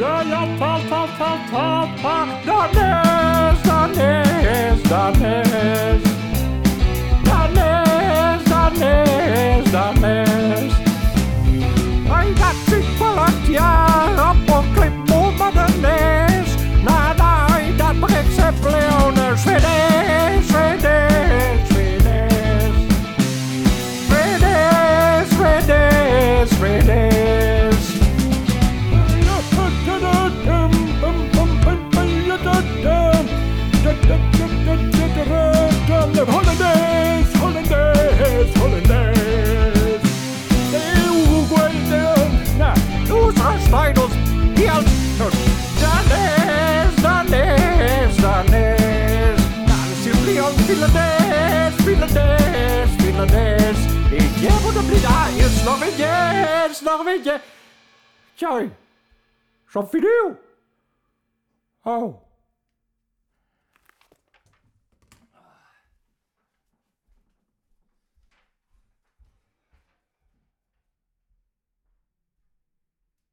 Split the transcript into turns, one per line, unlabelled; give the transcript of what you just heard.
Yeah, yeah, pa pa pa pa pa. Λοιπόν, των φιλοντές, φιλοντές, φιλοντές Εκεί από τα πλήρια, οι Σλοβενιές, Σλοβενιές Ποια είναι,